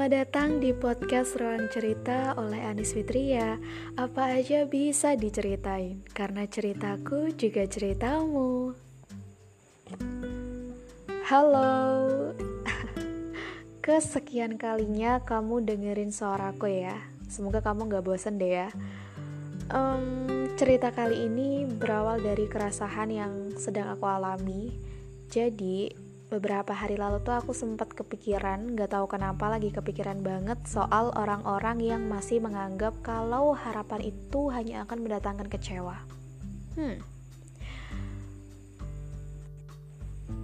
Selamat datang di podcast Ruang Cerita oleh Anis Fitria. Apa aja bisa diceritain, karena ceritaku juga ceritamu. Halo, kesekian kalinya kamu dengerin suaraku ya. Semoga kamu gak bosen deh ya. Um, cerita kali ini berawal dari keresahan yang sedang aku alami. Jadi, beberapa hari lalu tuh aku sempat kepikiran, gak tahu kenapa lagi kepikiran banget soal orang-orang yang masih menganggap kalau harapan itu hanya akan mendatangkan kecewa. Hmm.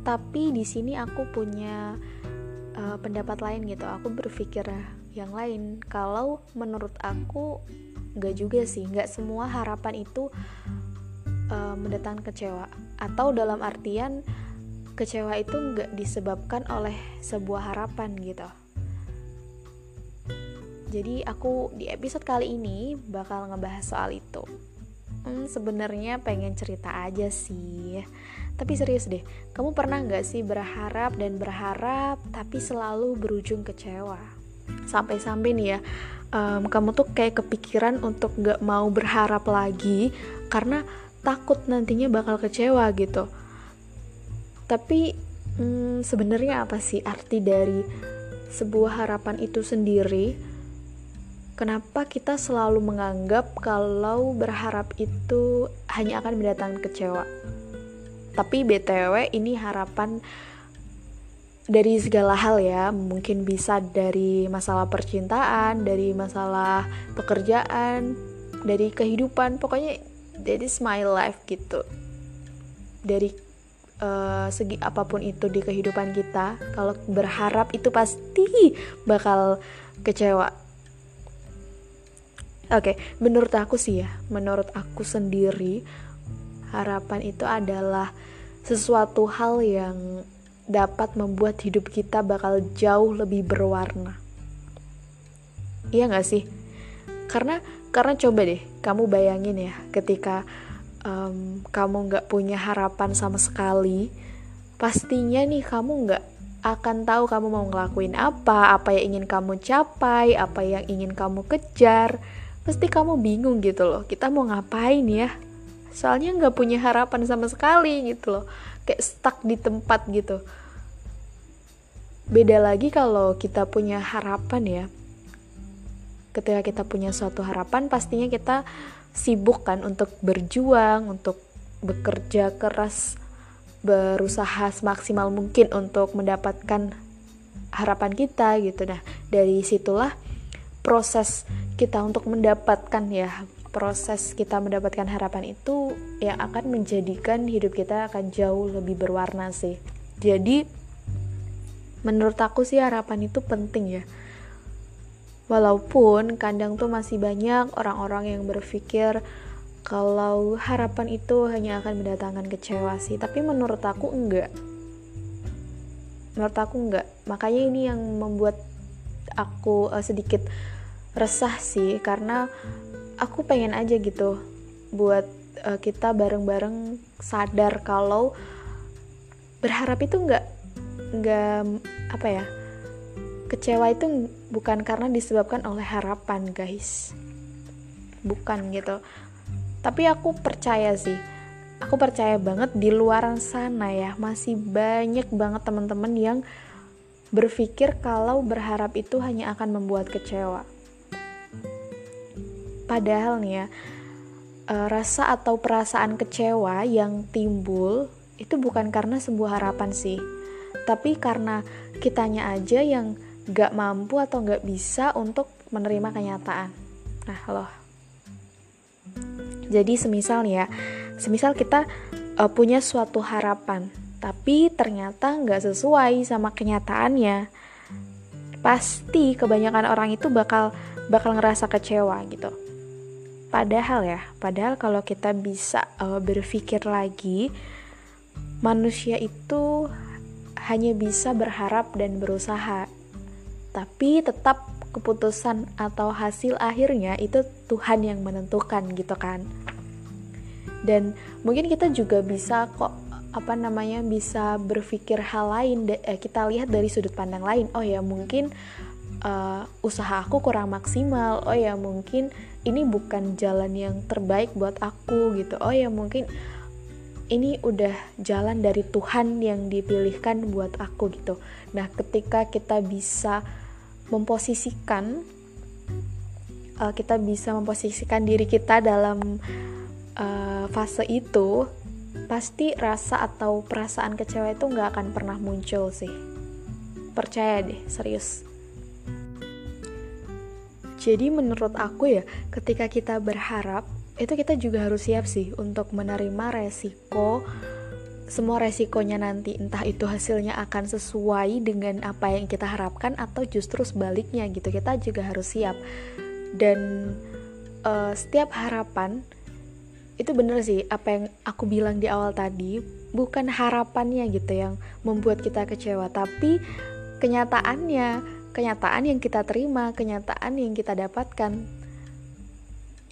Tapi di sini aku punya uh, pendapat lain gitu. Aku berpikir yang lain. Kalau menurut aku gak juga sih, gak semua harapan itu uh, mendatangkan kecewa. Atau dalam artian kecewa itu nggak disebabkan oleh sebuah harapan gitu. Jadi aku di episode kali ini bakal ngebahas soal itu. Hmm, sebenarnya pengen cerita aja sih. Tapi serius deh, kamu pernah nggak sih berharap dan berharap tapi selalu berujung kecewa? Sampai-sampai nih ya, um, kamu tuh kayak kepikiran untuk nggak mau berharap lagi karena takut nantinya bakal kecewa gitu tapi hmm, sebenarnya apa sih arti dari sebuah harapan itu sendiri? Kenapa kita selalu menganggap kalau berharap itu hanya akan mendatangkan kecewa? Tapi BTW ini harapan dari segala hal ya, mungkin bisa dari masalah percintaan, dari masalah pekerjaan, dari kehidupan, pokoknya that is my life gitu. Dari uh, segi apa pun itu di kehidupan kita kalau berharap itu pasti bakal kecewa. Oke okay, menurut aku sih ya menurut aku sendiri harapan itu adalah sesuatu hal yang dapat membuat hidup kita bakal jauh lebih berwarna. Iya gak sih? Karena karena coba deh kamu bayangin ya ketika um, kamu nggak punya harapan sama sekali, pastinya nih kamu nggak akan tahu kamu mau ngelakuin apa, apa yang ingin kamu capai, apa yang ingin kamu kejar. Pasti kamu bingung gitu loh, kita mau ngapain ya? Soalnya nggak punya harapan sama sekali gitu loh, kayak stuck di tempat gitu. Beda lagi kalau kita punya harapan ya. Ketika kita punya suatu harapan, pastinya kita sibuk kan untuk berjuang, untuk bekerja keras, berusaha semaksimal mungkin untuk mendapatkan harapan kita gitu. Nah, dari situlah proses kita untuk mendapatkan ya proses kita mendapatkan harapan itu yang akan menjadikan hidup kita akan jauh lebih berwarna sih. Jadi menurut aku sih harapan itu penting ya Walaupun kadang tuh masih banyak orang-orang yang berpikir kalau harapan itu hanya akan mendatangkan kecewa sih, tapi menurut aku enggak. Menurut aku enggak. Makanya ini yang membuat aku uh, sedikit resah sih karena aku pengen aja gitu buat uh, kita bareng-bareng sadar kalau berharap itu enggak enggak apa ya kecewa itu bukan karena disebabkan oleh harapan guys. Bukan gitu. Tapi aku percaya sih. Aku percaya banget di luar sana ya. Masih banyak banget teman-teman yang berpikir kalau berharap itu hanya akan membuat kecewa. Padahal nih ya eh, rasa atau perasaan kecewa yang timbul itu bukan karena sebuah harapan sih. Tapi karena kitanya aja yang gak mampu atau gak bisa untuk menerima kenyataan. Nah, loh. Jadi semisal nih ya, semisal kita uh, punya suatu harapan, tapi ternyata nggak sesuai sama kenyataannya, pasti kebanyakan orang itu bakal bakal ngerasa kecewa gitu. Padahal ya, padahal kalau kita bisa uh, berpikir lagi, manusia itu hanya bisa berharap dan berusaha tapi tetap keputusan atau hasil akhirnya itu Tuhan yang menentukan gitu kan. Dan mungkin kita juga bisa kok apa namanya bisa berpikir hal lain eh, kita lihat dari sudut pandang lain. Oh ya mungkin uh, usaha aku kurang maksimal. Oh ya mungkin ini bukan jalan yang terbaik buat aku gitu. Oh ya mungkin ini udah jalan dari Tuhan yang dipilihkan buat aku gitu. Nah ketika kita bisa memposisikan uh, kita bisa memposisikan diri kita dalam uh, fase itu pasti rasa atau perasaan kecewa itu nggak akan pernah muncul sih. Percaya deh serius. Jadi menurut aku ya, ketika kita berharap, itu kita juga harus siap sih untuk menerima resiko semua resikonya nanti entah itu hasilnya akan sesuai dengan apa yang kita harapkan atau justru sebaliknya gitu. Kita juga harus siap. Dan uh, setiap harapan itu bener sih apa yang aku bilang di awal tadi bukan harapannya gitu yang membuat kita kecewa tapi kenyataannya kenyataan yang kita terima, kenyataan yang kita dapatkan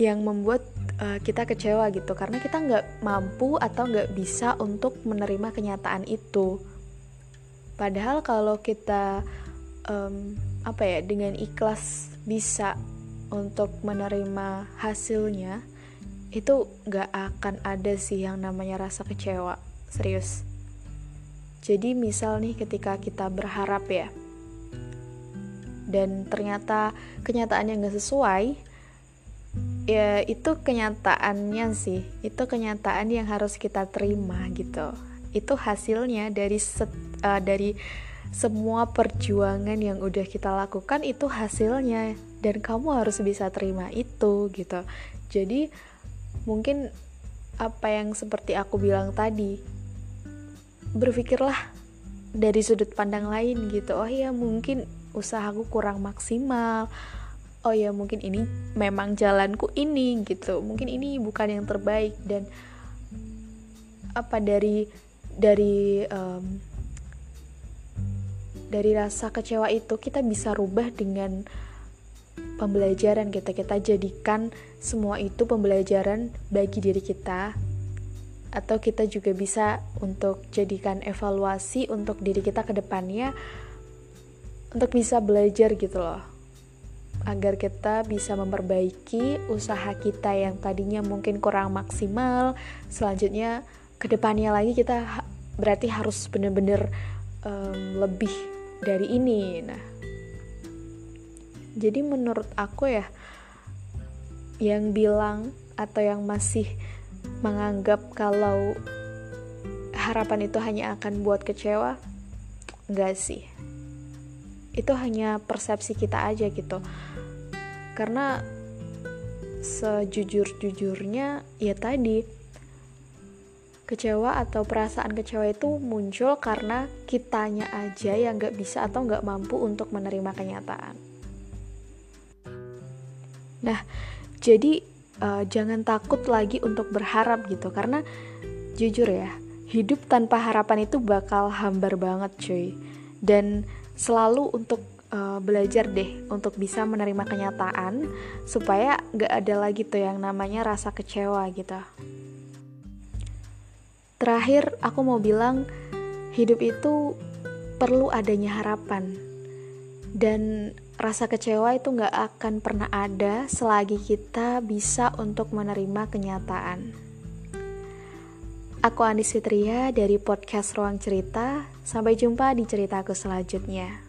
yang membuat uh, kita kecewa gitu karena kita nggak mampu atau nggak bisa untuk menerima kenyataan itu. Padahal kalau kita um, apa ya dengan ikhlas bisa untuk menerima hasilnya itu nggak akan ada sih yang namanya rasa kecewa serius. Jadi misal nih ketika kita berharap ya dan ternyata kenyataannya nggak sesuai ya itu kenyataannya sih. Itu kenyataan yang harus kita terima gitu. Itu hasilnya dari set, uh, dari semua perjuangan yang udah kita lakukan itu hasilnya. Dan kamu harus bisa terima itu gitu. Jadi mungkin apa yang seperti aku bilang tadi berpikirlah dari sudut pandang lain gitu. Oh ya mungkin usahaku kurang maksimal oh ya mungkin ini memang jalanku ini gitu. Mungkin ini bukan yang terbaik. Dan apa dari dari um, dari rasa kecewa itu kita bisa rubah dengan pembelajaran kita kita jadikan semua itu pembelajaran bagi diri kita. Atau kita juga bisa untuk jadikan evaluasi untuk diri kita ke depannya untuk bisa belajar gitu loh agar kita bisa memperbaiki usaha kita yang tadinya mungkin kurang maksimal selanjutnya ke depannya lagi kita berarti harus bener-bener um, lebih dari ini. Nah jadi menurut aku ya yang bilang atau yang masih menganggap kalau harapan itu hanya akan buat kecewa enggak sih. Itu hanya persepsi kita aja gitu karena sejujur-jujurnya ya tadi kecewa atau perasaan kecewa itu muncul karena kitanya aja yang gak bisa atau gak mampu untuk menerima kenyataan. Nah jadi uh, jangan takut lagi untuk berharap gitu karena jujur ya hidup tanpa harapan itu bakal hambar banget cuy. Dan selalu untuk uh, belajar deh untuk bisa menerima kenyataan supaya gak ada lagi tuh yang namanya rasa kecewa gitu. Terakhir aku mau bilang hidup itu perlu adanya harapan dan rasa kecewa itu gak akan pernah ada selagi kita bisa untuk menerima kenyataan. Aku Andis Fitria dari podcast Ruang Cerita. Sampai jumpa di ceritaku selanjutnya.